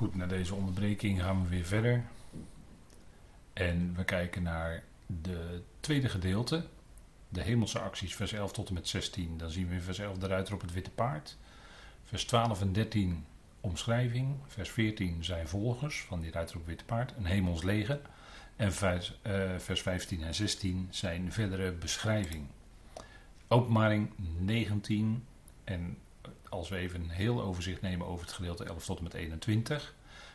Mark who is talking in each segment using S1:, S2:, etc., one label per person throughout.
S1: Goed, na deze onderbreking gaan we weer verder. En we kijken naar de tweede gedeelte. De hemelse acties, vers 11 tot en met 16. Dan zien we in vers 11 de ruiter op het witte paard. Vers 12 en 13 omschrijving. Vers 14 zijn volgers van die ruiter op het witte paard. Een hemels leger. En vers, uh, vers 15 en 16 zijn verdere beschrijving. Openbaring 19 en als we even een heel overzicht nemen over het gedeelte 11 tot en met 21,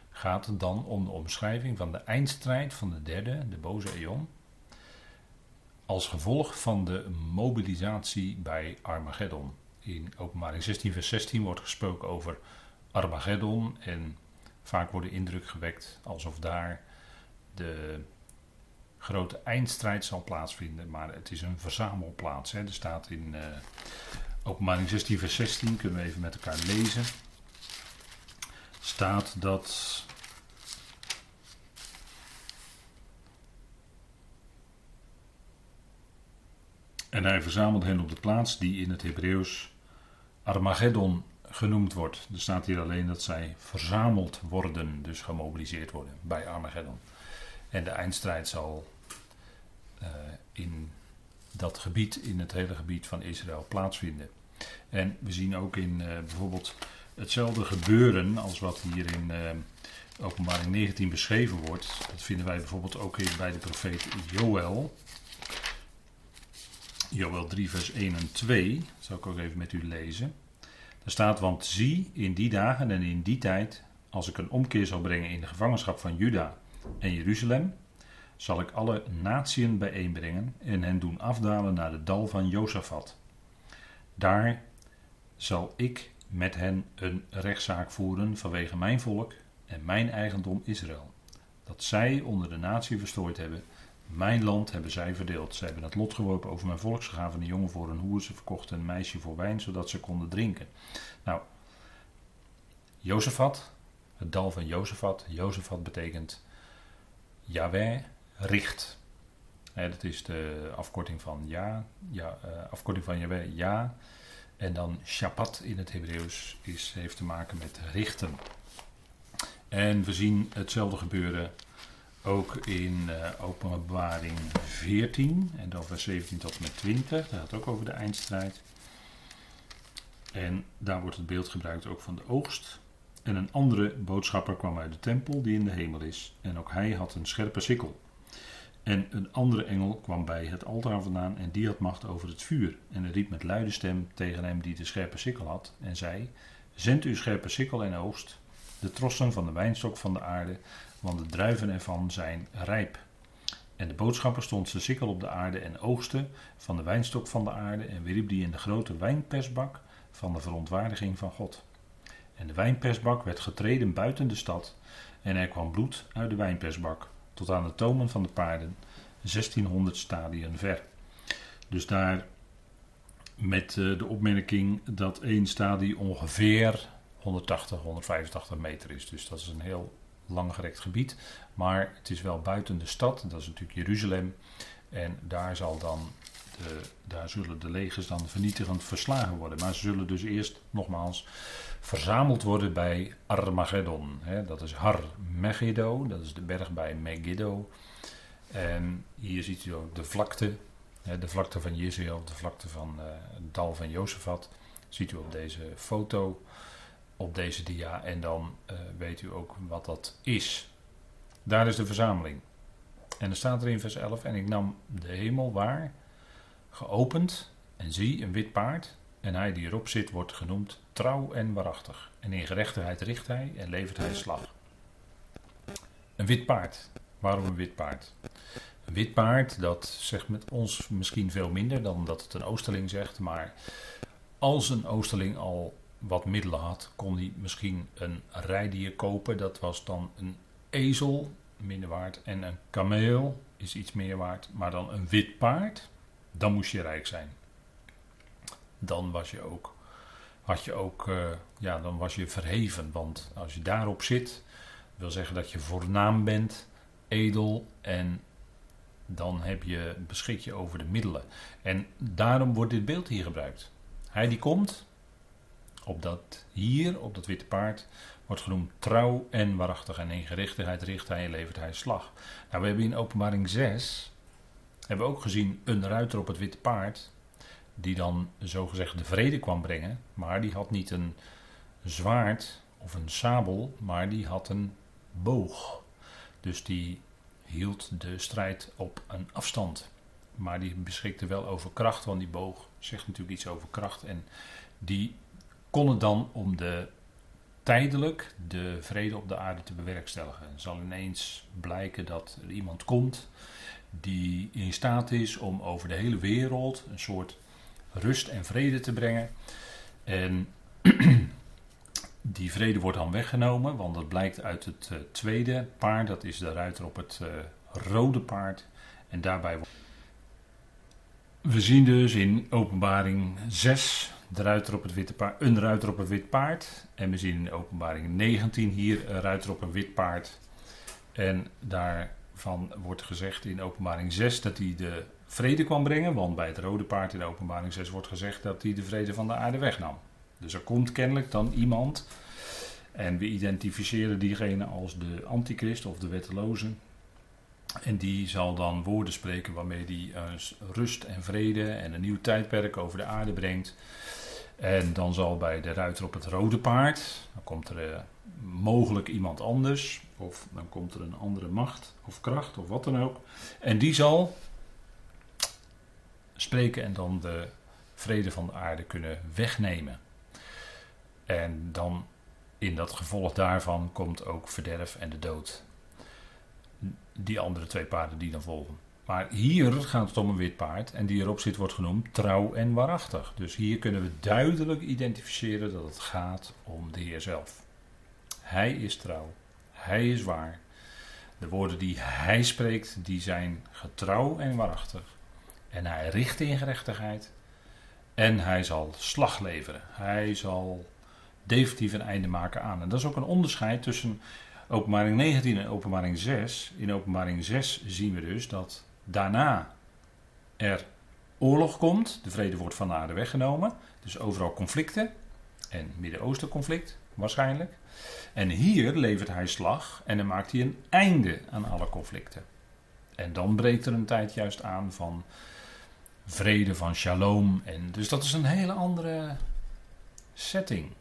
S1: gaat het dan om de omschrijving van de eindstrijd van de derde, de boze eon. Als gevolg van de mobilisatie bij Armageddon. In openbaring 16, vers 16 wordt gesproken over Armageddon. En vaak wordt de indruk gewekt alsof daar de grote eindstrijd zal plaatsvinden. Maar het is een verzamelplaats. Hè. Er staat in uh, Openbaring 16, vers 16, kunnen we even met elkaar lezen. Staat dat. En hij verzamelde hen op de plaats die in het Hebreeuws Armageddon genoemd wordt. Er staat hier alleen dat zij verzameld worden, dus gemobiliseerd worden bij Armageddon. En de eindstrijd zal uh, in dat gebied, in het hele gebied van Israël, plaatsvinden. En we zien ook in uh, bijvoorbeeld hetzelfde gebeuren als wat hier in uh, Openbaring 19 beschreven wordt. Dat vinden wij bijvoorbeeld ook hier bij de profeet Joël. Joël 3, vers 1 en 2. Dat zal ik ook even met u lezen. Daar staat: Want zie, in die dagen en in die tijd, als ik een omkeer zal brengen in de gevangenschap van Juda en Jeruzalem, zal ik alle natieën bijeenbrengen en hen doen afdalen naar de dal van Jozefat. Daar zal ik met hen een rechtszaak voeren vanwege mijn volk en mijn eigendom Israël. Dat zij onder de natie verstrooid hebben. Mijn land hebben zij verdeeld. Zij hebben het lot geworpen over mijn volk. Ze gaven een jongen voor een hoer. Ze verkochten een meisje voor wijn, zodat ze konden drinken. Nou, Jozefat, het dal van Jozefat. Jozefat betekent Yahweh richt. dat is de afkorting van ja, ja uh, afkorting van Yahweh, ja. En dan Shabbat in het Hebreeuws is, heeft te maken met richten. En we zien hetzelfde gebeuren ook in uh, openbaring 14 en dan vers 17 tot en met 20. Dat gaat ook over de eindstrijd. En daar wordt het beeld gebruikt ook van de oogst. En een andere boodschapper kwam uit de tempel die in de hemel is. En ook hij had een scherpe sikkel. En een andere engel kwam bij het altaar vandaan en die had macht over het vuur. En riep met luide stem tegen hem die de scherpe sikkel had en zei: Zend uw scherpe sikkel en oogst, de trossen van de wijnstok van de aarde, want de druiven ervan zijn rijp. En de boodschapper stond zijn sikkel op de aarde en oogste van de wijnstok van de aarde en wierp die in de grote wijnpersbak van de verontwaardiging van God. En de wijnpersbak werd getreden buiten de stad en er kwam bloed uit de wijnpersbak tot aan de tomen van de paarden, 1600 stadien ver. Dus daar met eh, de opmerking dat één stadie ongeveer 180, 185 meter is. Dus dat is een heel langgerekt gebied. Maar het is wel buiten de stad, dat is natuurlijk Jeruzalem. En daar, zal dan de, daar zullen de legers dan vernietigend verslagen worden. Maar ze zullen dus eerst, nogmaals, verzameld worden bij Armageddon. dat is Har Megiddo, dat is de berg bij Megiddo. En hier ziet u ook de vlakte, de vlakte van Jezreel, de vlakte van het dal van Jozefat. Ziet u op deze foto, op deze dia. En dan uh, weet u ook wat dat is. Daar is de verzameling. En er staat er in vers 11: En ik nam de hemel waar, geopend, en zie een wit paard. En hij die erop zit wordt genoemd trouw en waarachtig. En in gerechtigheid richt hij en levert hij slag. Een wit paard. Waarom een wit paard? Een wit paard, dat zegt met ons misschien veel minder dan dat het een oosterling zegt. Maar als een oosterling al wat middelen had, kon hij misschien een rijdier kopen. Dat was dan een ezel, minder waard. En een kameel is iets meer waard. Maar dan een wit paard, dan moest je rijk zijn. Dan was je ook had je ook, uh, ja, dan was je verheven. Want als je daarop zit, wil zeggen dat je voornaam bent, edel en dan heb je, beschik je over de middelen. En daarom wordt dit beeld hier gebruikt. Hij die komt Op dat, hier, op dat witte paard, wordt genoemd trouw en waarachtig. En in gerechtigheid richt hij en levert hij slag. Nou, we hebben in openbaring 6, hebben we ook gezien een ruiter op het witte paard. Die dan zogezegd de vrede kwam brengen. Maar die had niet een zwaard of een sabel, maar die had een boog. Dus die hield de strijd op een afstand. Maar die beschikte wel over kracht, want die boog zegt natuurlijk iets over kracht. En die kon het dan om de tijdelijk de vrede op de aarde te bewerkstelligen. Het zal ineens blijken dat er iemand komt die in staat is om over de hele wereld een soort rust en vrede te brengen. En die vrede wordt dan weggenomen, want dat blijkt uit het uh, tweede paard, dat is de ruiter op het uh, rode paard. En daarbij. We zien dus in openbaring 6 de ruiter het witte paard, een ruiter op een wit paard. En we zien in openbaring 19 hier een ruiter op een wit paard. En daarvan wordt gezegd in openbaring 6 dat hij de vrede kwam brengen. Want bij het rode paard in openbaring 6 wordt gezegd dat hij de vrede van de aarde wegnam. Dus er komt kennelijk dan iemand. En we identificeren diegene als de antichrist of de wetteloze. En die zal dan woorden spreken waarmee hij rust en vrede en een nieuw tijdperk over de aarde brengt. En dan zal bij de ruiter op het rode paard, dan komt er uh, mogelijk iemand anders, of dan komt er een andere macht of kracht of wat dan ook. En die zal spreken en dan de vrede van de aarde kunnen wegnemen. En dan in dat gevolg daarvan komt ook verderf en de dood. Die andere twee paarden die dan volgen. Maar hier gaat het om een wit paard en die erop zit wordt genoemd trouw en waarachtig. Dus hier kunnen we duidelijk identificeren dat het gaat om de Heer zelf. Hij is trouw, hij is waar. De woorden die hij spreekt, die zijn getrouw en waarachtig. En hij richt in gerechtigheid. En hij zal slag leveren. Hij zal definitief een einde maken aan. En dat is ook een onderscheid tussen openbaring 19 en openbaring 6. In openbaring 6 zien we dus dat daarna er oorlog komt. De vrede wordt van de aarde weggenomen. Dus overal conflicten. En Midden-Oosten conflict waarschijnlijk. En hier levert hij slag en dan maakt hij een einde aan alle conflicten. En dan breekt er een tijd juist aan van vrede, van shalom. En dus dat is een hele andere setting.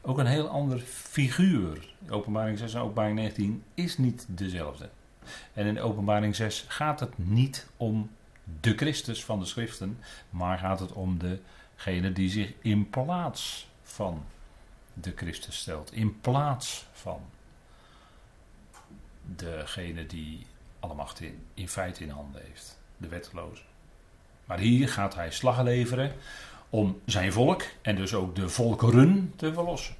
S1: Ook een heel ander figuur. Openbaring 6 en openbaring 19 is niet dezelfde. En in openbaring 6 gaat het niet om de Christus van de schriften, maar gaat het om degene die zich in plaats van de Christus stelt. In plaats van degene die alle macht in, in feite in handen heeft. De wetteloze. Maar hier gaat hij slag leveren om zijn volk en dus ook de volkeren te verlossen.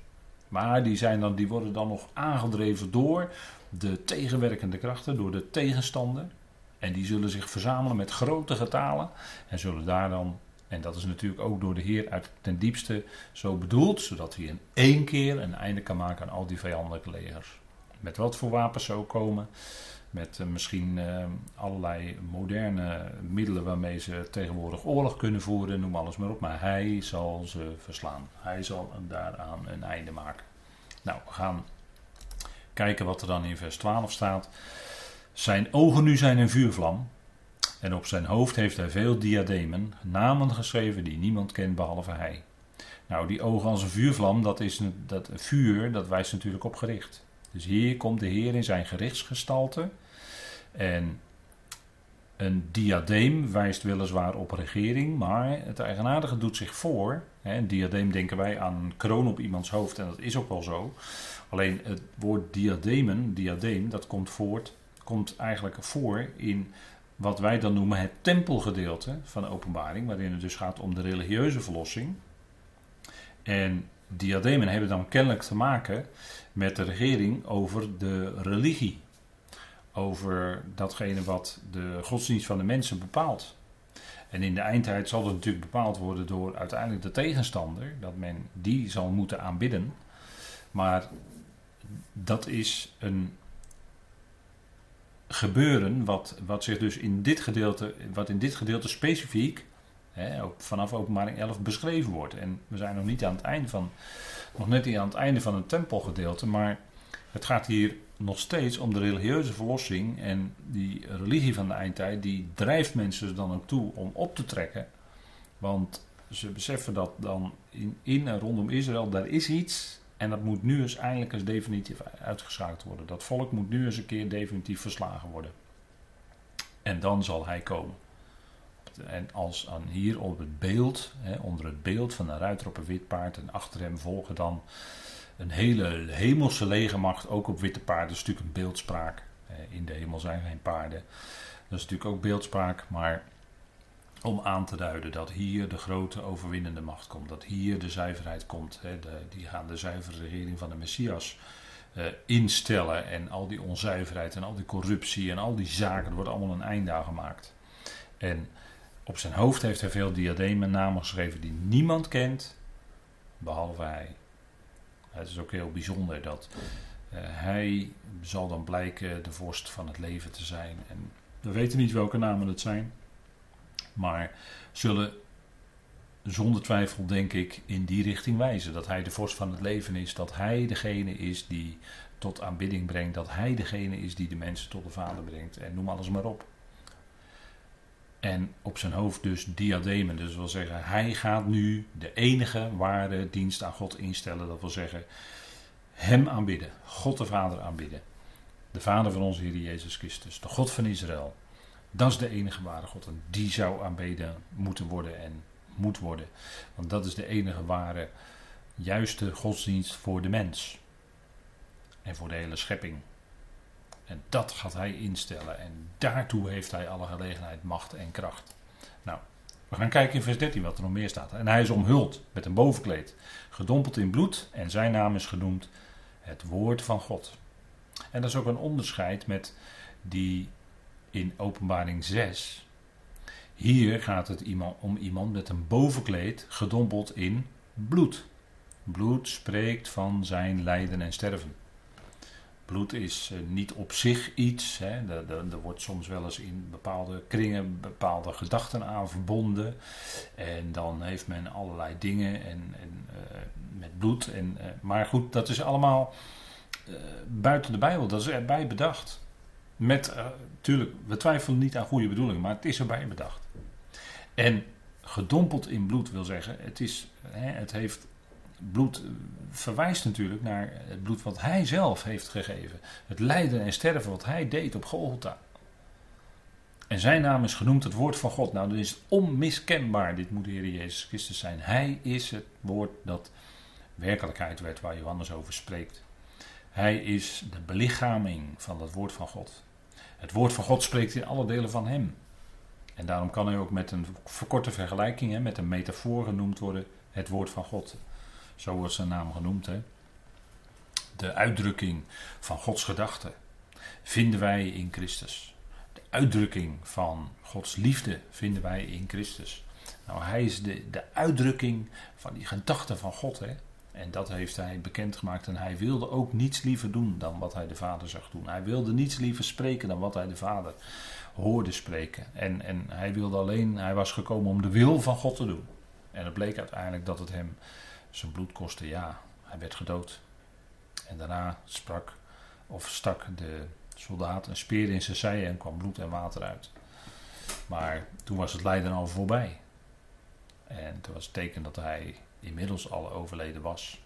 S1: Maar die, zijn dan, die worden dan nog aangedreven door de tegenwerkende krachten, door de tegenstander. En die zullen zich verzamelen met grote getalen en zullen daar dan, en dat is natuurlijk ook door de Heer uit ten diepste zo bedoeld, zodat hij in één keer een einde kan maken aan al die vijandelijke legers. Met wat voor wapens ze komen, met uh, misschien uh, allerlei moderne middelen waarmee ze tegenwoordig oorlog kunnen voeren, noem alles maar op. Maar hij zal ze verslaan. Hij zal daaraan een einde maken. Nou, we gaan kijken wat er dan in vers 12 staat. Zijn ogen nu zijn een vuurvlam. En op zijn hoofd heeft hij veel diademen, namen geschreven die niemand kent behalve hij. Nou, die ogen als een vuurvlam, dat is dat vuur, dat wijst natuurlijk op gericht. Dus hier komt de Heer in zijn gerichtsgestalte. En een diadeem wijst weliswaar op regering, maar het eigenaardige doet zich voor. Een diadeem denken wij aan een kroon op iemands hoofd en dat is ook wel zo. Alleen het woord diademen, diadeem, dat komt, voort, komt eigenlijk voor in wat wij dan noemen het tempelgedeelte van de openbaring, waarin het dus gaat om de religieuze verlossing. En diademen hebben dan kennelijk te maken met de regering over de religie. Over datgene wat de godsdienst van de mensen bepaalt. En in de eindtijd zal het natuurlijk bepaald worden door uiteindelijk de tegenstander, dat men die zal moeten aanbidden. Maar dat is een gebeuren wat, wat zich dus in dit gedeelte, wat in dit gedeelte specifiek hè, vanaf openbaring 11 beschreven wordt. En we zijn nog niet aan het einde van, nog net niet aan het einde van het tempelgedeelte, maar het gaat hier nog steeds om de religieuze verlossing en die religie van de eindtijd, die drijft mensen dan ook toe om op te trekken. Want ze beseffen dat dan in, in en rondom Israël, daar is iets en dat moet nu eens eindelijk eens definitief uitgeschakeld worden. Dat volk moet nu eens een keer definitief verslagen worden. En dan zal hij komen. En als aan hier op het beeld, hè, onder het beeld van een ruiter op een wit paard en achter hem volgen dan een hele hemelse legermacht, ook op witte paarden. Dat is natuurlijk een beeldspraak. In de hemel zijn geen paarden. Dat is natuurlijk ook beeldspraak, maar om aan te duiden dat hier de grote overwinnende macht komt. Dat hier de zuiverheid komt. Hè, de, die gaan de zuivere regering van de Messias uh, instellen. En al die onzuiverheid en al die corruptie en al die zaken, er wordt allemaal een einde aan gemaakt. En op zijn hoofd heeft hij veel diademen namen geschreven die niemand kent, behalve hij. Het is ook heel bijzonder dat uh, hij zal dan blijken de vorst van het leven te zijn. En we weten niet welke namen het zijn, maar zullen zonder twijfel, denk ik, in die richting wijzen. Dat hij de vorst van het leven is, dat hij degene is die tot aanbidding brengt, dat hij degene is die de mensen tot de Vader brengt. En noem alles maar op. En op zijn hoofd dus diademen. Dus dat wil zeggen, hij gaat nu de enige ware dienst aan God instellen. Dat wil zeggen, hem aanbidden. God de Vader aanbidden. De Vader van onze Heer Jezus Christus. De God van Israël. Dat is de enige ware God. En die zou aanbeden moeten worden en moet worden. Want dat is de enige ware, juiste godsdienst voor de mens. En voor de hele schepping. En dat gaat hij instellen. En daartoe heeft hij alle gelegenheid, macht en kracht. Nou, we gaan kijken in vers 13 wat er nog meer staat. En hij is omhuld met een bovenkleed, gedompeld in bloed. En zijn naam is genoemd het woord van God. En dat is ook een onderscheid met die in openbaring 6. Hier gaat het om iemand met een bovenkleed gedompeld in bloed. Bloed spreekt van zijn lijden en sterven. Bloed is eh, niet op zich iets. Hè. Er, wordt soms wel eens in bepaalde kringen bepaalde gedachten aan verbonden. En dan heeft men allerlei dingen en, en uh, met bloed. En, uh, maar goed, dat is allemaal buiten de Bijbel. Dat is erbij bedacht. Met, tuurlijk, we twijfelen niet aan goede bedoelingen, maar het is erbij bedacht. En gedompeld in bloed wil zeggen, het, is, hè, het heeft bloed verwijst natuurlijk naar het bloed wat hij zelf heeft gegeven. Het lijden en sterven wat hij deed op Golgotha. En zijn naam is genoemd het woord van God. Nou, dan is onmiskenbaar. Dit moet de Heer Jezus Christus zijn. Hij is het woord dat werkelijkheid werd waar Johannes over spreekt. Hij is de belichaming van het woord van God. Het woord van God spreekt in alle delen van hem. En daarom kan hij ook met een verkorte vergelijking, met een metafoor genoemd worden, het woord van God. Zo wordt zijn naam genoemd. Hè? De uitdrukking van Gods gedachten vinden wij in Christus. De uitdrukking van Gods liefde vinden wij in Christus. Nou, hij is de, de uitdrukking van die gedachten van God. Hè? En dat heeft hij bekendgemaakt. En hij wilde ook niets liever doen dan wat hij de Vader zag doen. Hij wilde niets liever spreken dan wat hij de Vader hoorde spreken. En, en hij wilde alleen, hij was gekomen om de wil van God te doen. En het bleek uiteindelijk dat het hem zijn bloed kostte, ja, hij werd gedood. En daarna sprak of stak de soldaat een speer in zijn zij en kwam bloed en water uit. Maar toen was het lijden al voorbij. En toen was het teken dat hij inmiddels al overleden was.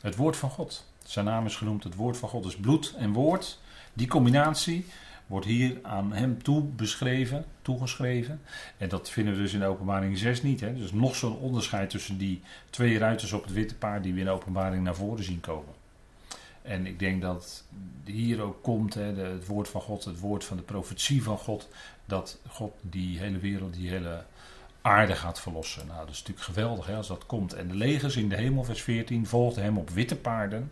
S1: Het woord van God. Zijn naam is genoemd het woord van God. Dus bloed en woord. Die combinatie wordt hier aan hem toe beschreven, toegeschreven. En dat vinden we dus in de openbaring 6 niet. Hè? Dus nog zo'n onderscheid tussen die twee ruiters op het witte paard die we in de openbaring naar voren zien komen. En ik denk dat hier ook komt hè, het woord van God, het woord van de profetie van God, dat God die hele wereld, die hele aarde gaat verlossen. Nou, dat is natuurlijk geweldig hè, als dat komt. En de legers in de hemel, vers 14, volgden hem op witte paarden,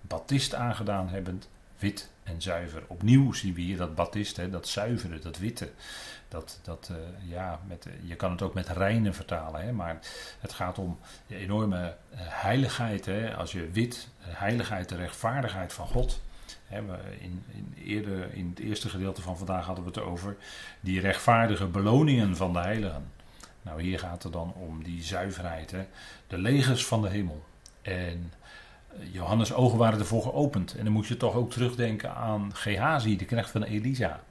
S1: Baptist aangedaan hebbend, wit en zuiver. Opnieuw zien we hier dat Baptist, hè, dat zuivere, dat witte. Dat, dat, uh, ja, met, je kan het ook met reinen vertalen, hè, maar het gaat om de enorme uh, heiligheid. Hè, als je wit, heiligheid, de rechtvaardigheid van God. Hè, in, in, eerder, in het eerste gedeelte van vandaag hadden we het over die rechtvaardige beloningen van de heiligen. Nou, hier gaat het dan om die zuiverheid, hè? de legers van de hemel. En eh, Johannes' ogen waren ervoor geopend. En dan moet je toch ook terugdenken aan Gehazi, de knecht van Elisa.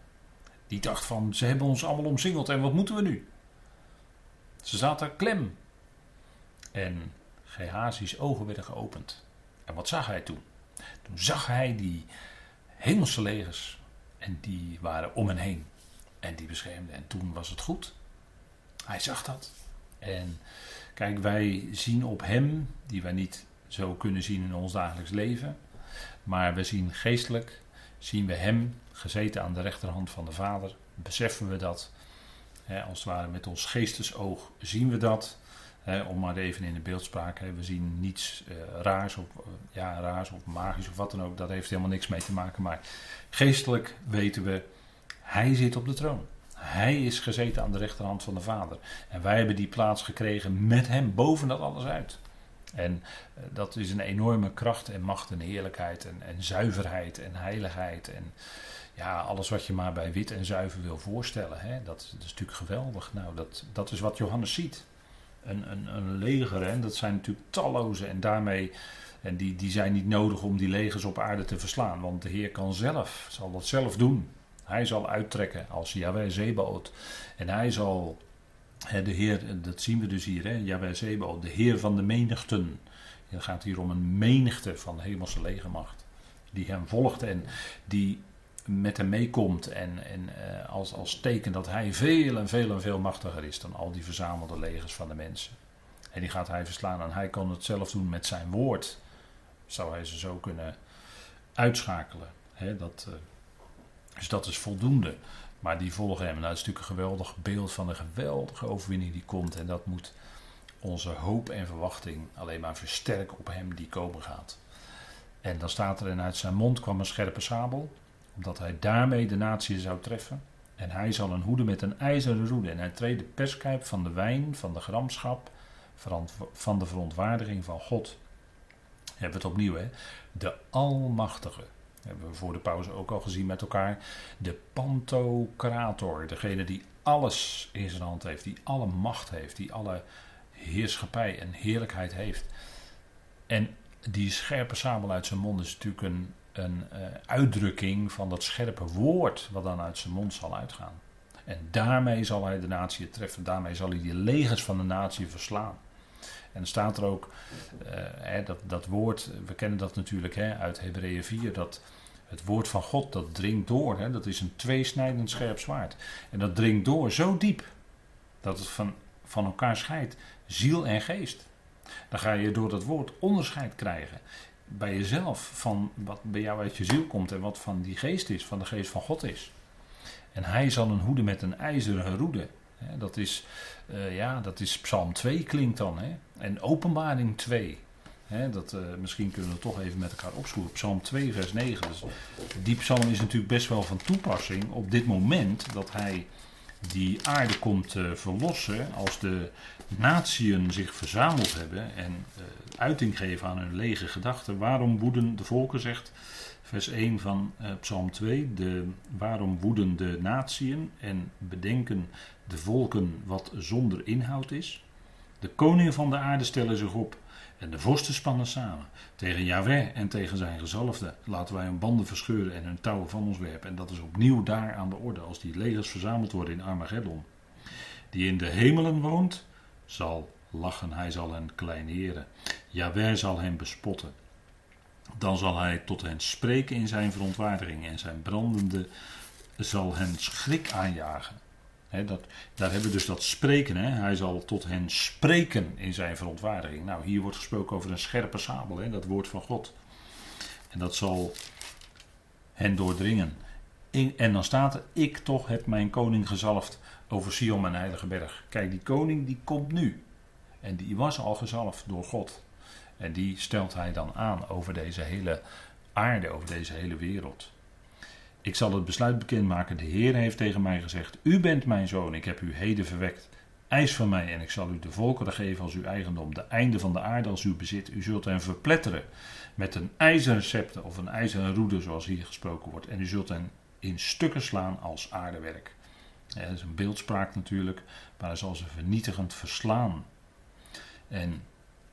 S1: Die dacht van, ze hebben ons allemaal omsingeld en wat moeten we nu? Ze zaten klem. En Gehazi's ogen werden geopend. En wat zag hij toen? Toen zag hij die hemelse legers. En die waren om hen heen. En die beschermden. En toen was het goed. Hij zag dat. En kijk, wij zien op hem, die wij niet zo kunnen zien in ons dagelijks leven. Maar we zien geestelijk, zien we hem gezeten aan de rechterhand van de Vader. Beseffen we dat. als het ware met ons geestesoog zien we dat om maar even in de beeldspraak, we zien niets uh, raars, of, uh, ja, raars of magisch of wat dan ook. Dat heeft helemaal niks mee te maken. Maar geestelijk weten we, hij zit op de troon. Hij is gezeten aan de rechterhand van de Vader. En wij hebben die plaats gekregen met hem boven dat alles uit. En uh, dat is een enorme kracht en macht en heerlijkheid en, en zuiverheid en heiligheid. En ja, alles wat je maar bij wit en zuiver wil voorstellen. Hè, dat, is natuurlijk geweldig. Nou, dat, dat is wat Johannes ziet een, een, een leger. En dat zijn natuurlijk talloze. En daarmee. En die, die zijn niet nodig om die legers op aarde te verslaan. Want de Heer kan zelf, zal dat zelf doen. Hij zal uittrekken als Yahweh Zebaot. En hij zal, hè, de Heer, dat zien we dus hier, hè, Zebaot, de Heer van de menigten. Het gaat hier om een menigte van de hemelse legermacht. Die hem volgt en die met hem meekomt. En, en uh, als, als teken dat hij veel en veel en veel machtiger is dan al die verzamelde legers van de mensen. En die gaat hij verslaan. En hij kan het zelf doen met zijn woord. Zou hij ze zo kunnen uitschakelen. dat, uh, dus dat is voldoende. Maar die volgen hem. Nou, dat is natuurlijk een geweldig beeld van een geweldige overwinning die komt. En dat moet onze hoop en verwachting alleen maar versterken op hem die komen gaat. En dan staat er en uit zijn mond kwam een scherpe sabel omdat hij daarmee de natie zou treffen. En hij zal een hoede met een ijzeren roede. En hij treedt de perskijp van de wijn, van de gramschap, van de verontwaardiging van God. Hebben we het opnieuw, hè? De Almachtige. Hebben we voor de pauze ook al gezien met elkaar. De Pantocrator. Degene die alles in zijn hand heeft. Die alle macht heeft. Die alle heerschappij en heerlijkheid heeft. En die scherpe sabel uit zijn mond is natuurlijk een een uh, uitdrukking van dat scherpe woord wat dan uit zijn mond zal uitgaan. En daarmee zal hij de natie treffen, daarmee zal hij die legers van de natie verslaan. En er staat er ook, hè, dat, dat woord, we kennen dat natuurlijk hè, uit Hebreeën 4, dat het woord van God dat dringt door. Hè, dat is een tweesnijdend scherp zwaard. En dat dringt door zo diep dat het van, van elkaar scheidt, ziel en geest. Dan ga je door dat woord onderscheid krijgen bij jezelf van wat bij jou uit je ziel komt en wat van die geest is, van de geest van God is. En hij zal een hoede met een ijzeren roede. Dat is, uh, ja, dat is Psalm 2 klinkt dan. Hè? En Openbaring 2. Hè, dat, uh, misschien kunnen we toch even met elkaar opzoeken. Psalm 2, vers 9. Dus die psalm is natuurlijk best wel van toepassing op dit moment dat hij die aarde komt uh, verlossen. Als de natieën zich verzameld hebben en uiting geven aan hun lege gedachten. Waarom woeden de volken, zegt vers 1 van Psalm 2. De, waarom woeden de natieën en bedenken de volken wat zonder inhoud is? De koningen van de aarde stellen zich op en de vorsten spannen samen. Tegen Yahweh en tegen zijn gezalfde laten wij hun banden verscheuren en hun touwen van ons werpen. En dat is opnieuw daar aan de orde als die legers verzameld worden in Armageddon. Die in de hemelen woont, zal lachen, hij zal hen kleineren. Jawel zal hen bespotten. Dan zal hij tot hen spreken in zijn verontwaardiging en zijn brandende zal hen schrik aanjagen. Dat, daar hebben we dus dat spreken. Hij zal tot hen spreken in zijn verontwaardiging. Nou, hier wordt gesproken over een scherpe sabel, dat woord van God. En dat zal hen doordringen. en dan staat er, ik toch heb mijn koning gezalfd over Sion, mijn heilige berg. Kijk, die koning die komt nu. En die was al gezalfd door God. En die stelt hij dan aan over deze hele aarde, over deze hele wereld. Ik zal het besluit bekendmaken. De Heer heeft tegen mij gezegd: U bent mijn zoon, ik heb u heden verwekt. Eis van mij en ik zal u de volkeren geven als uw eigendom, de einde van de aarde als uw bezit. U zult hen verpletteren met een ijzeren scepter of een ijzeren roede, zoals hier gesproken wordt. En u zult hen in stukken slaan als aardewerk. dat is een beeldspraak natuurlijk, maar hij zal ze vernietigend verslaan. En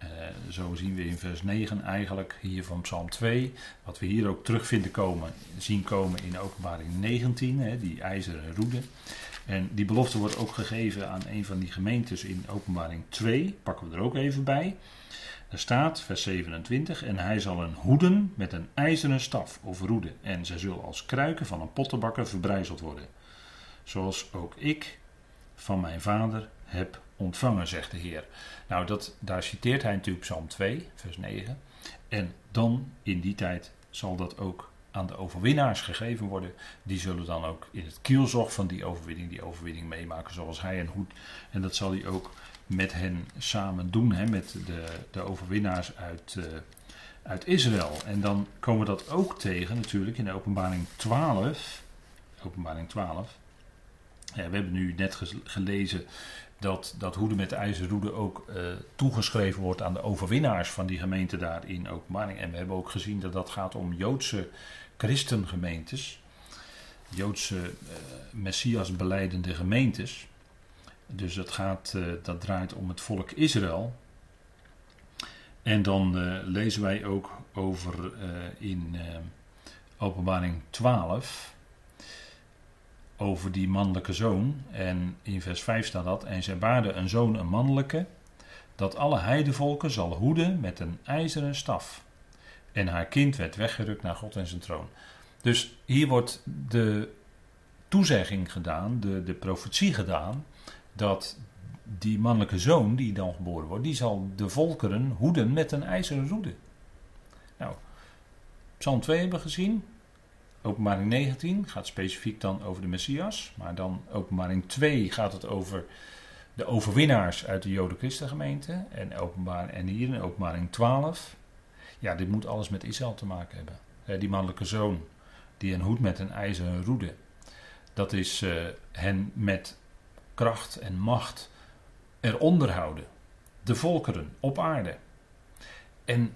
S1: uh, zo zien we in vers 9 eigenlijk hier van Psalm 2, wat we hier ook terug vinden komen, zien komen in openbaring 19, hè, die ijzeren roede. En die belofte wordt ook gegeven aan een van die gemeentes in openbaring 2, pakken we er ook even bij. Er staat, vers 27, en hij zal een hoeden met een ijzeren staf of roede, en zij zullen als kruiken van een pottenbakker verbrijzeld worden. Zoals ook ik van mijn vader heb ontvangen, zegt de Heer. Nou, dat, daar citeert hij natuurlijk Psalm 2, vers 9. En dan in die tijd zal dat ook aan de overwinnaars gegeven worden. Die zullen dan ook in het kielzog van die overwinning, die overwinning meemaken zoals hij en Hoed. En dat zal hij ook met hen samen doen, hè, met de, de overwinnaars uit, uh, uit Israël. En dan komen we dat ook tegen natuurlijk in de openbaring 12. Openbaring 12. Ja, we hebben nu net gelezen dat, dat hoede met de ijzerroede ook uh, toegeschreven wordt aan de overwinnaars van die gemeente daar in openbaring. En we hebben ook gezien dat dat gaat om Joodse christengemeentes. Joodse uh, Messias beleidende gemeentes. Dus dat, gaat, uh, dat draait om het volk Israël. En dan lezen wij ook over in openbaring 12 over die mannelijke zoon. En in vers 5 staat dat. En zij baarde een zoon, een mannelijke, dat alle heidevolken zal hoeden met een ijzeren staf. En haar kind werd weggerukt naar God en zijn troon. Dus hier wordt de toezegging gedaan, de, de profetie gedaan, dat die mannelijke zoon die dan geboren wordt, die zal de volkeren hoeden met een ijzeren roede. Nou, Psalm 2 hebben we gezien. Openbaring 19 gaat specifiek dan over de Messias. Maar dan openbaring 2 gaat het over de overwinnaars uit de Joden-Christengemeente. En, openbaar, en hier in openbaring 12. Ja, dit moet alles met Israël te maken hebben. die mannelijke zoon, die een hoed met een ijzeren roede. Dat is uh, hen met kracht en macht eronder houden. De volkeren op aarde. En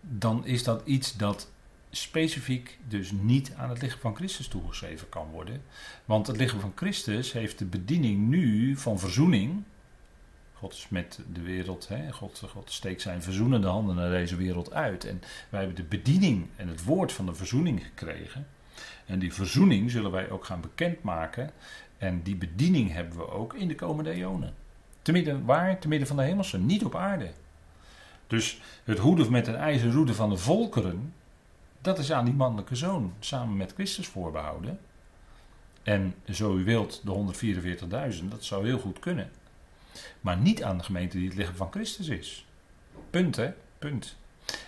S1: dan is dat iets dat specifiek dus niet aan het lichaam van Christus toegeschreven kan worden. Want het lichaam van Christus heeft de bediening nu van verzoening. God is met de wereld, hè? God, God steekt zijn verzoenende handen naar deze wereld uit. En wij hebben de bediening en het woord van de verzoening gekregen. En die verzoening zullen wij ook gaan bekendmaken. En die bediening hebben we ook in de komende eonen. Te midden, waar? Te midden van de hemelse, niet op aarde. Dus het hoeden met een ijzeren roede van de volkeren, dat is aan die mannelijke zoon samen met Christus voorbehouden. En zo u wilt, de 144.000, dat zou heel goed kunnen. Maar niet aan de gemeente die het lichaam van Christus is. Punt, hè? Punt.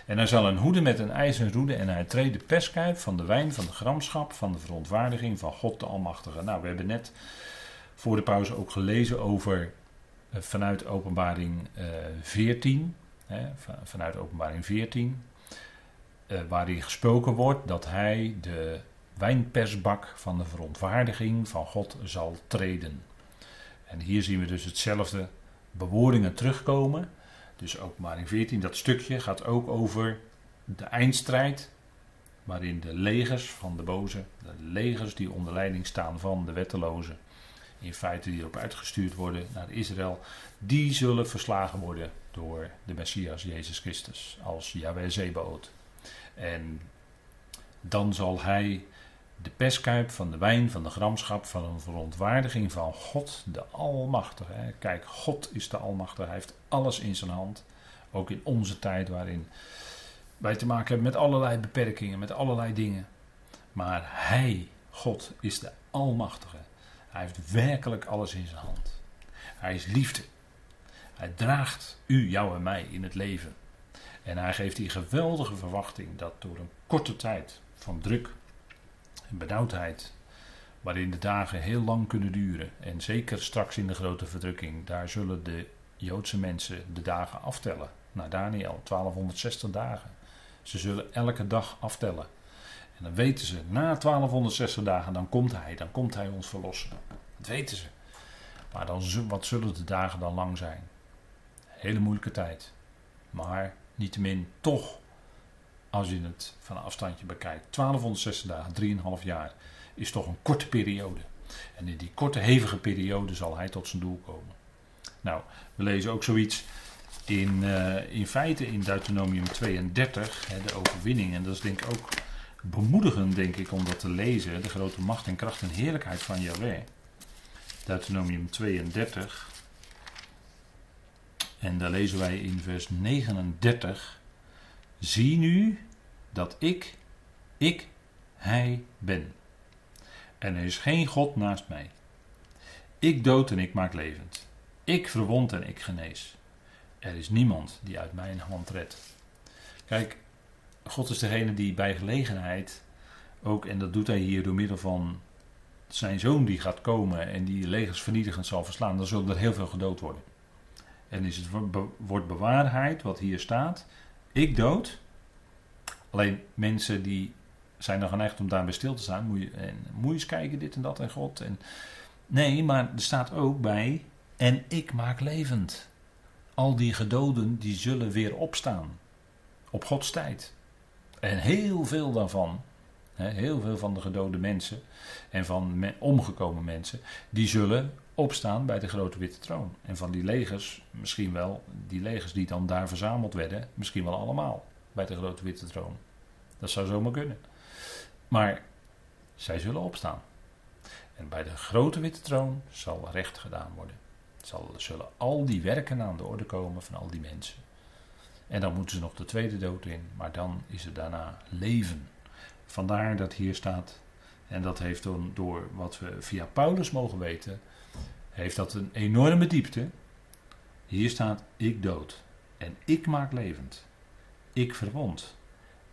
S1: En hij zal een hoede met een ijzeren roede en hij treedt de perskuip van de wijn van de gramschap, van de verontwaardiging van God de Almachtige. Nou, we hebben net voor de pauze ook gelezen over eh, vanuit openbaring uh, 14. Hè, vanuit openbaring 14 uh, waarin gesproken wordt dat hij de wijnpersbak van de verontwaardiging van God zal treden. En hier zien we dus hetzelfde bewoordingen terugkomen. Dus ook maar in 14, dat stukje gaat ook over de eindstrijd. Waarin de legers van de boze, de legers die onder leiding staan van de wettelozen, in feite die erop uitgestuurd worden naar Israël, die zullen verslagen worden door de Messias Jezus Christus als Yahweh Zebaot. En dan zal hij de perskuip van de wijn van de gramschap van een verontwaardiging van God, de Almachtige. Kijk, God is de Almachtige, hij heeft alles in zijn hand. Ook in onze tijd waarin wij te maken hebben met allerlei beperkingen, met allerlei dingen. Maar hij, God, is de Almachtige. Hij heeft werkelijk alles in zijn hand. Hij is liefde. Hij draagt u, jou en mij in het leven. En hij geeft die geweldige verwachting dat door een korte tijd van druk en benauwdheid, waarin de dagen heel lang kunnen duren, en zeker straks in de grote verdrukking, daar zullen de Joodse mensen de dagen aftellen. Naar Daniel, 1260 dagen. Ze zullen elke dag aftellen. En dan weten ze, na 1260 dagen, dan komt hij, dan komt hij ons verlossen. Dat weten ze. Maar dan, wat zullen de dagen dan lang zijn? Hele moeilijke tijd. Maar niettemin toch, als je het van een afstandje bekijkt, 1260 dagen, 3,5 jaar, is toch een korte periode. En in die korte, hevige periode zal hij tot zijn doel komen. Nou, we lezen ook zoiets in, uh, in feite in Deuteronomium 32, hè, de overwinning. En dat is denk ik ook bemoedigend, denk ik, om dat te lezen. De grote macht en kracht en heerlijkheid van Yahweh. Deuteronomium 32. En daar lezen wij in vers 39. Zie nu dat ik, ik, hij ben. En er is geen God naast mij. Ik dood en ik maak levend. Ik verwond en ik genees. Er is niemand die uit mijn hand redt. Kijk, God is degene die bij gelegenheid ook, en dat doet hij hier door middel van zijn zoon die gaat komen en die legers vernietigend zal verslaan, dan zullen er heel veel gedood worden. En is het wordt bewaarheid wat hier staat. Ik dood. Alleen mensen die zijn dan geneigd om daarbij stil te staan. Moet je, en, moet eens kijken, dit en dat en God. En, nee, maar er staat ook bij. En ik maak levend. Al die gedoden die zullen weer opstaan. Op Gods tijd. En heel veel daarvan, heel veel van de gedode mensen en van omgekomen mensen, die zullen opstaan bij de grote witte troon. En van die legers, misschien wel, die legers die dan daar verzameld werden, misschien wel allemaal bij de grote witte troon. Dat zou zomaar kunnen. Maar zij zullen opstaan. En bij de grote witte troon zal recht gedaan worden. Zal, zullen al die werken aan de orde komen van al die mensen. En dan moeten ze nog de tweede dood in, maar dan is het daarna leven. Vandaar dat hier staat, en dat heeft dan door wat we via Paulus mogen weten, heeft dat een enorme diepte. Hier staat: Ik dood en ik maak levend. Ik verwond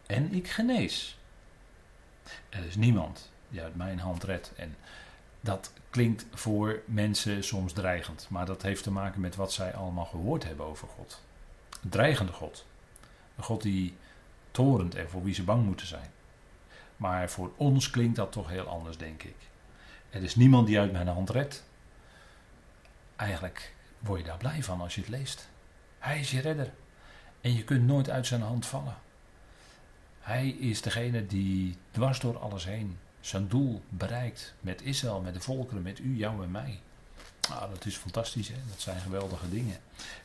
S1: en ik genees. Er is niemand die uit mijn hand redt. En dat klinkt voor mensen soms dreigend, maar dat heeft te maken met wat zij allemaal gehoord hebben over God. Een dreigende God. Een God die torent en voor wie ze bang moeten zijn. Maar voor ons klinkt dat toch heel anders, denk ik. Er is niemand die uit mijn hand redt. Eigenlijk word je daar blij van als je het leest. Hij is je redder. En je kunt nooit uit zijn hand vallen. Hij is degene die dwars door alles heen zijn doel bereikt. Met Israël, met de volkeren, met u, jou en mij. Nou, dat is fantastisch, hè? dat zijn geweldige dingen.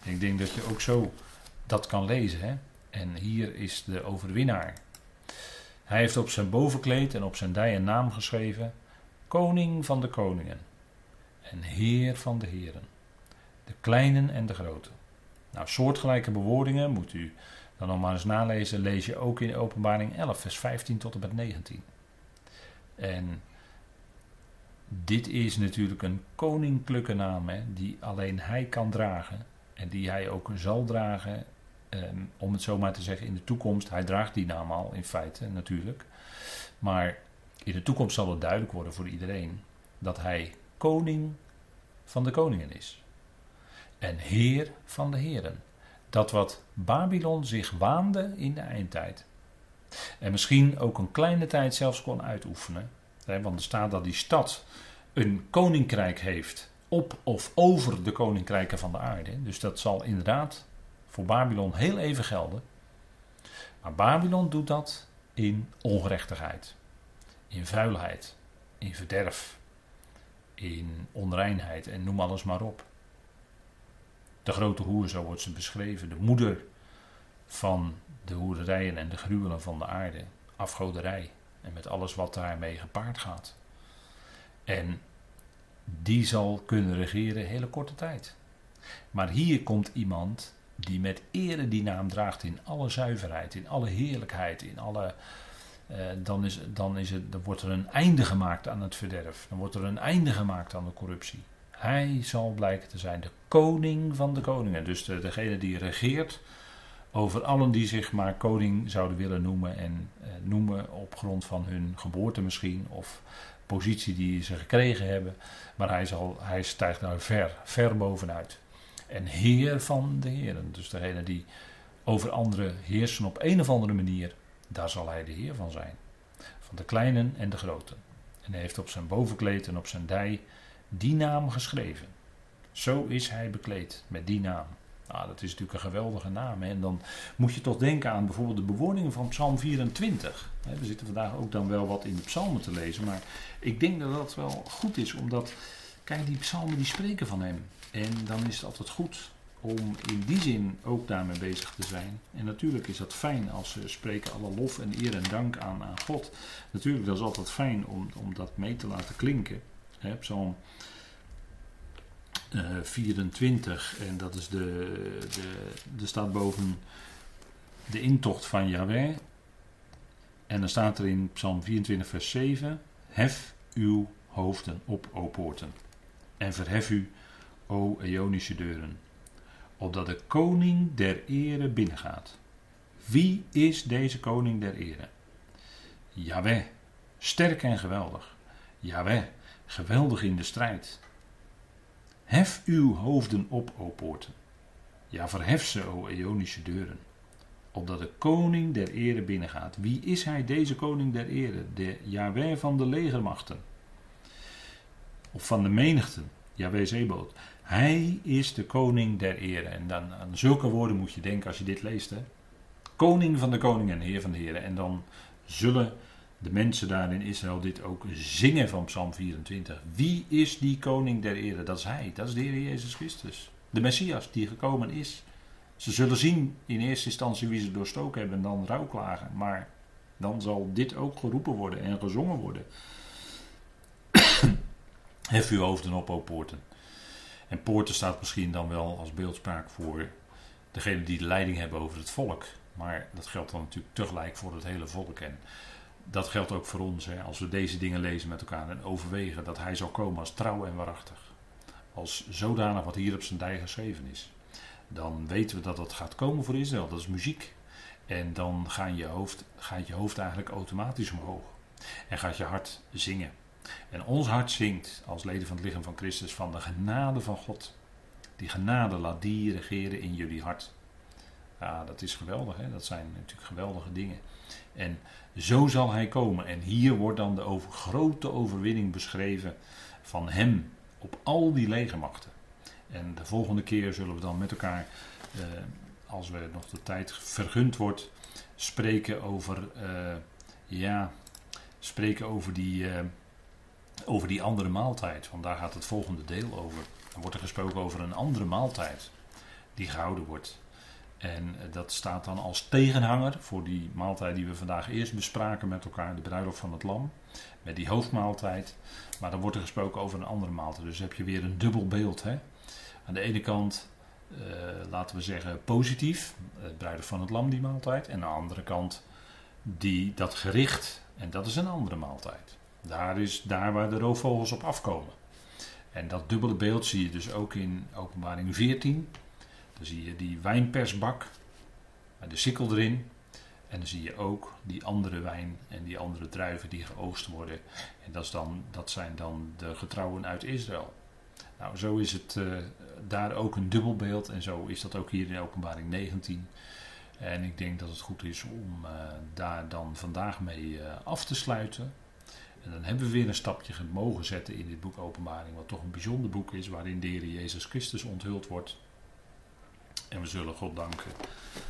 S1: En ik denk dat je ook zo dat kan lezen. Hè? En hier is de overwinnaar. Hij heeft op zijn bovenkleed en op zijn dij een naam geschreven: Koning van de koningen en Heer van de heren. De kleinen en de groten. Nou, soortgelijke bewoordingen moet u dan nog maar eens nalezen. Lees je ook in Openbaring 11, vers 15 tot en met 19. En dit is natuurlijk een koninklijke naam, hè, die alleen hij kan dragen. En die hij ook zal dragen Ehm, om het zo maar te zeggen, in de toekomst, hij draagt die naam al in feite natuurlijk. Maar in de toekomst zal het duidelijk worden voor iedereen dat hij koning van de koningen is. En heer van de heren. Dat wat Babylon zich waande in de eindtijd. En misschien ook een kleine tijd zelfs kon uitoefenen. want er staat dat die stad een koninkrijk heeft op of over de koninkrijken van de aarde. Dus dat zal inderdaad voor Babylon heel even gelden. Maar Babylon doet dat in ongerechtigheid, in vuilheid, in verderf, in onreinheid en noem alles maar op. De grote hoer, zo wordt ze beschreven, de moeder van de hoerderijen en de gruwelen van de aarde, afgoderij en met alles wat daarmee gepaard gaat. En die zal kunnen regeren hele korte tijd. Maar hier komt iemand die met ere die naam draagt in alle zuiverheid, in alle heerlijkheid, in alle. Eh, dan, is, dan, is het, dan wordt er een einde gemaakt aan het verderf. Dan wordt er een einde gemaakt aan de corruptie. Hij zal blijken te zijn de koning van de koningen. Dus de, degene die regeert over allen die zich maar koning zouden willen noemen. En eh, noemen op grond van hun geboorte misschien. Of positie die ze gekregen hebben. Maar hij, zal, hij stijgt daar ver, ver bovenuit en Heer van de Heren. Dus degene die over anderen heersen op een of andere manier, daar zal hij de Heer van zijn. Van de kleinen en de groten. En hij heeft op zijn bovenkleed en op zijn dij die naam geschreven. Zo is hij bekleed met die naam. Nou, dat is natuurlijk een geweldige naam. Hè? En dan moet je toch denken aan bijvoorbeeld de bewoordingen van Psalm 24. We zitten vandaag ook dan wel wat in de psalmen te lezen, maar ik denk dat dat wel goed is, omdat, kijk, die psalmen die spreken van hem. En dan is het altijd goed om in die zin ook daarmee bezig te zijn. En natuurlijk is dat fijn als ze spreken alle lof en eer en dank aan, aan God. Natuurlijk, dat is altijd fijn om, om dat mee te laten klinken. Psalm 24, en dat is de, de, er staat boven de intocht van Yahweh. En dan staat er in Psalm 24, vers 7: Hef uw hoofden op, o poorten, en verhef u, o Eonische deuren, opdat de koning der ere binnengaat. Wie is deze koning der ere? Yahweh, sterk en geweldig. Yahweh, geweldig in de strijd. Hef uw hoofden op, o poorten. Ja, verhef ze, o Eonische deuren. Opdat de koning der ere binnengaat. Wie is hij, deze koning der ere? De Yahweh van de legermachten. Of van de menigten. Yahweh Zeboot. Hij is de koning der ere. En dan aan zulke woorden moet je denken als je dit leest. Hè? Koning van de koningen en heer van de heren. En dan zullen de mensen daar in Israël dit ook zingen van Psalm 24. Wie is die koning der ere? Dat is hij, dat is de Heer Jezus Christus. De Messias die gekomen is. Ze zullen zien in eerste instantie wie ze doorstoken hebben en dan rouwklagen. Maar dan zal dit ook geroepen worden en gezongen worden. Hef uw hoofden op, o poorten. En poorten staat misschien dan wel als beeldspraak voor degene die de leiding hebben over het volk. Maar dat geldt dan natuurlijk tegelijk voor het hele volk. En dat geldt ook voor ons. Hè, als we deze dingen lezen met elkaar en overwegen dat hij zal komen als trouw en waarachtig. Als zodanig wat hier op zijn dij geschreven is. Dan weten we dat dat gaat komen voor Israël. Dat is muziek. En dan gaat je hoofd, gaat je hoofd eigenlijk automatisch omhoog. En gaat je hart zingen. En ons hart zingt als leden van het lichaam van Christus van de genade van God. Die genade laat die regeren in jullie hart. Ja, dat is geweldig. Hè? Dat zijn natuurlijk geweldige dingen. En zo zal hij komen. En hier wordt dan de grote overwinning beschreven van hem op al die legermachten. En de volgende keer zullen we dan met elkaar, eh, als we nog de tijd vergund wordt, spreken over, eh, ja, spreken over die, eh, over die andere maaltijd. Want daar gaat het volgende deel over. Dan wordt er gesproken over een andere maaltijd die gehouden wordt. En eh, dat staat dan als tegenhanger voor die maaltijd die we vandaag eerst bespraken met elkaar, de bruiloft van het lam, met die hoofdmaaltijd. Maar dan wordt er gesproken over een andere maaltijd. Dus heb je weer een dubbel beeld. Hè? Aan de ene kant, uh, laten we zeggen, positief, het bruiloft van het lam, die maaltijd. En aan de andere kant, die, dat gericht, en dat is een andere maaltijd. Daar is daar waar de roofvogels op afkomen. En dat dubbele beeld zie je dus ook in openbaring 14. Dan zie je die wijnpersbak met de sikkel erin. En dan zie je ook die andere wijn en die andere druiven die geoogst worden. En dat, is dan, dat zijn dan de getrouwen uit Israël. Nou, zo is het uh, daar ook een dubbelbeeld. En zo is dat ook hier in openbaring 19. En ik denk dat het goed is om uh, daar dan vandaag mee uh, af te sluiten. En dan hebben we weer een stapje mogen zetten in dit boek Openbaring, wat toch een bijzonder boek is, waarin de Jezus Christus onthuld wordt. En we zullen God danken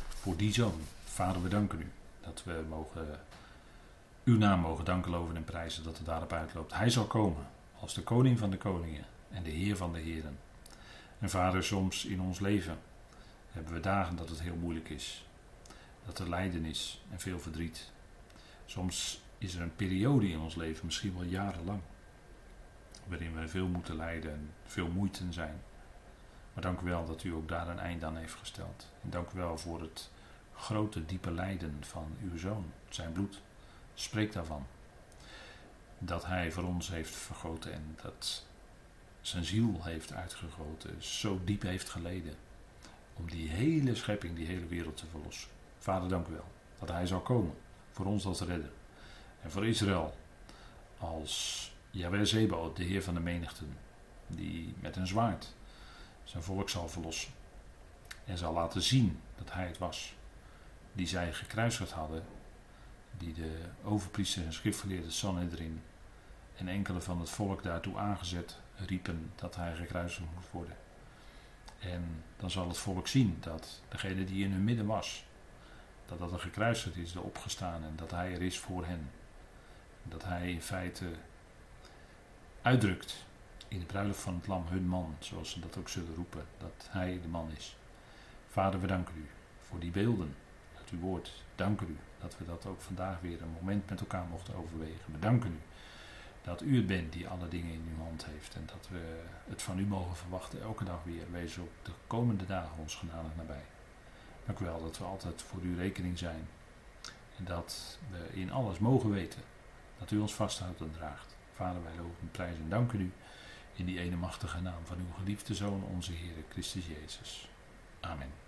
S1: voor die zoon. Vader, we danken u dat we mogen, uw naam mogen danken, loven en prijzen dat het daarop uitloopt. Hij zal komen als de koning van de koningen en de heer van de heren. En vader, soms in ons leven hebben we dagen dat het heel moeilijk is. Dat er lijden is en veel verdriet. Soms is er een periode in ons leven, misschien wel jarenlang, waarin we veel moeten lijden en veel moeite zijn. Maar dank u wel dat u ook daar een eind aan heeft gesteld. En dank u wel voor het grote, diepe lijden van uw zoon, zijn bloed. Spreek daarvan. Dat hij voor ons heeft vergoten en dat zijn ziel heeft uitgegoten, zo diep heeft geleden. Om die hele schepping, die hele wereld te verlossen. Vader, dank u wel dat hij zal komen voor ons als redder. En voor Israël als Yahweh Zebo, de Heer van de menigten, die met een zwaard zijn volk zal verlossen. En zal laten zien dat hij het was die zij gekruisigd hadden, die de overpriester en schriftgeleerde Sanhedrin en enkele van het volk daartoe aangezet riepen dat hij gekruisigd moest worden. En dan zal het volk zien dat degene die in hun midden was, dat dat er gekruisigd is, de opgestaan en dat hij er is voor hen. Dat hij in feite uitdrukt in de bruiloft van het lam hun man, zoals ze dat ook zullen roepen, dat hij de man is. Vader, we danken u voor die beelden uit uw woord. Danken u dat we dat ook vandaag weer een moment met elkaar mochten overwegen. We danken u dat u het bent die alle dingen in uw hand heeft en dat we het van u mogen verwachten elke dag weer. Wees op de komende dagen ons genadig nabij. Dank u wel dat we altijd voor uw rekening zijn en dat we in alles mogen weten dat u ons vasthoudt en draagt. Vader, wij loven, prijzen en danken u in die ene machtige naam van uw geliefde Zoon, onze Heer Christus Jezus. Amen.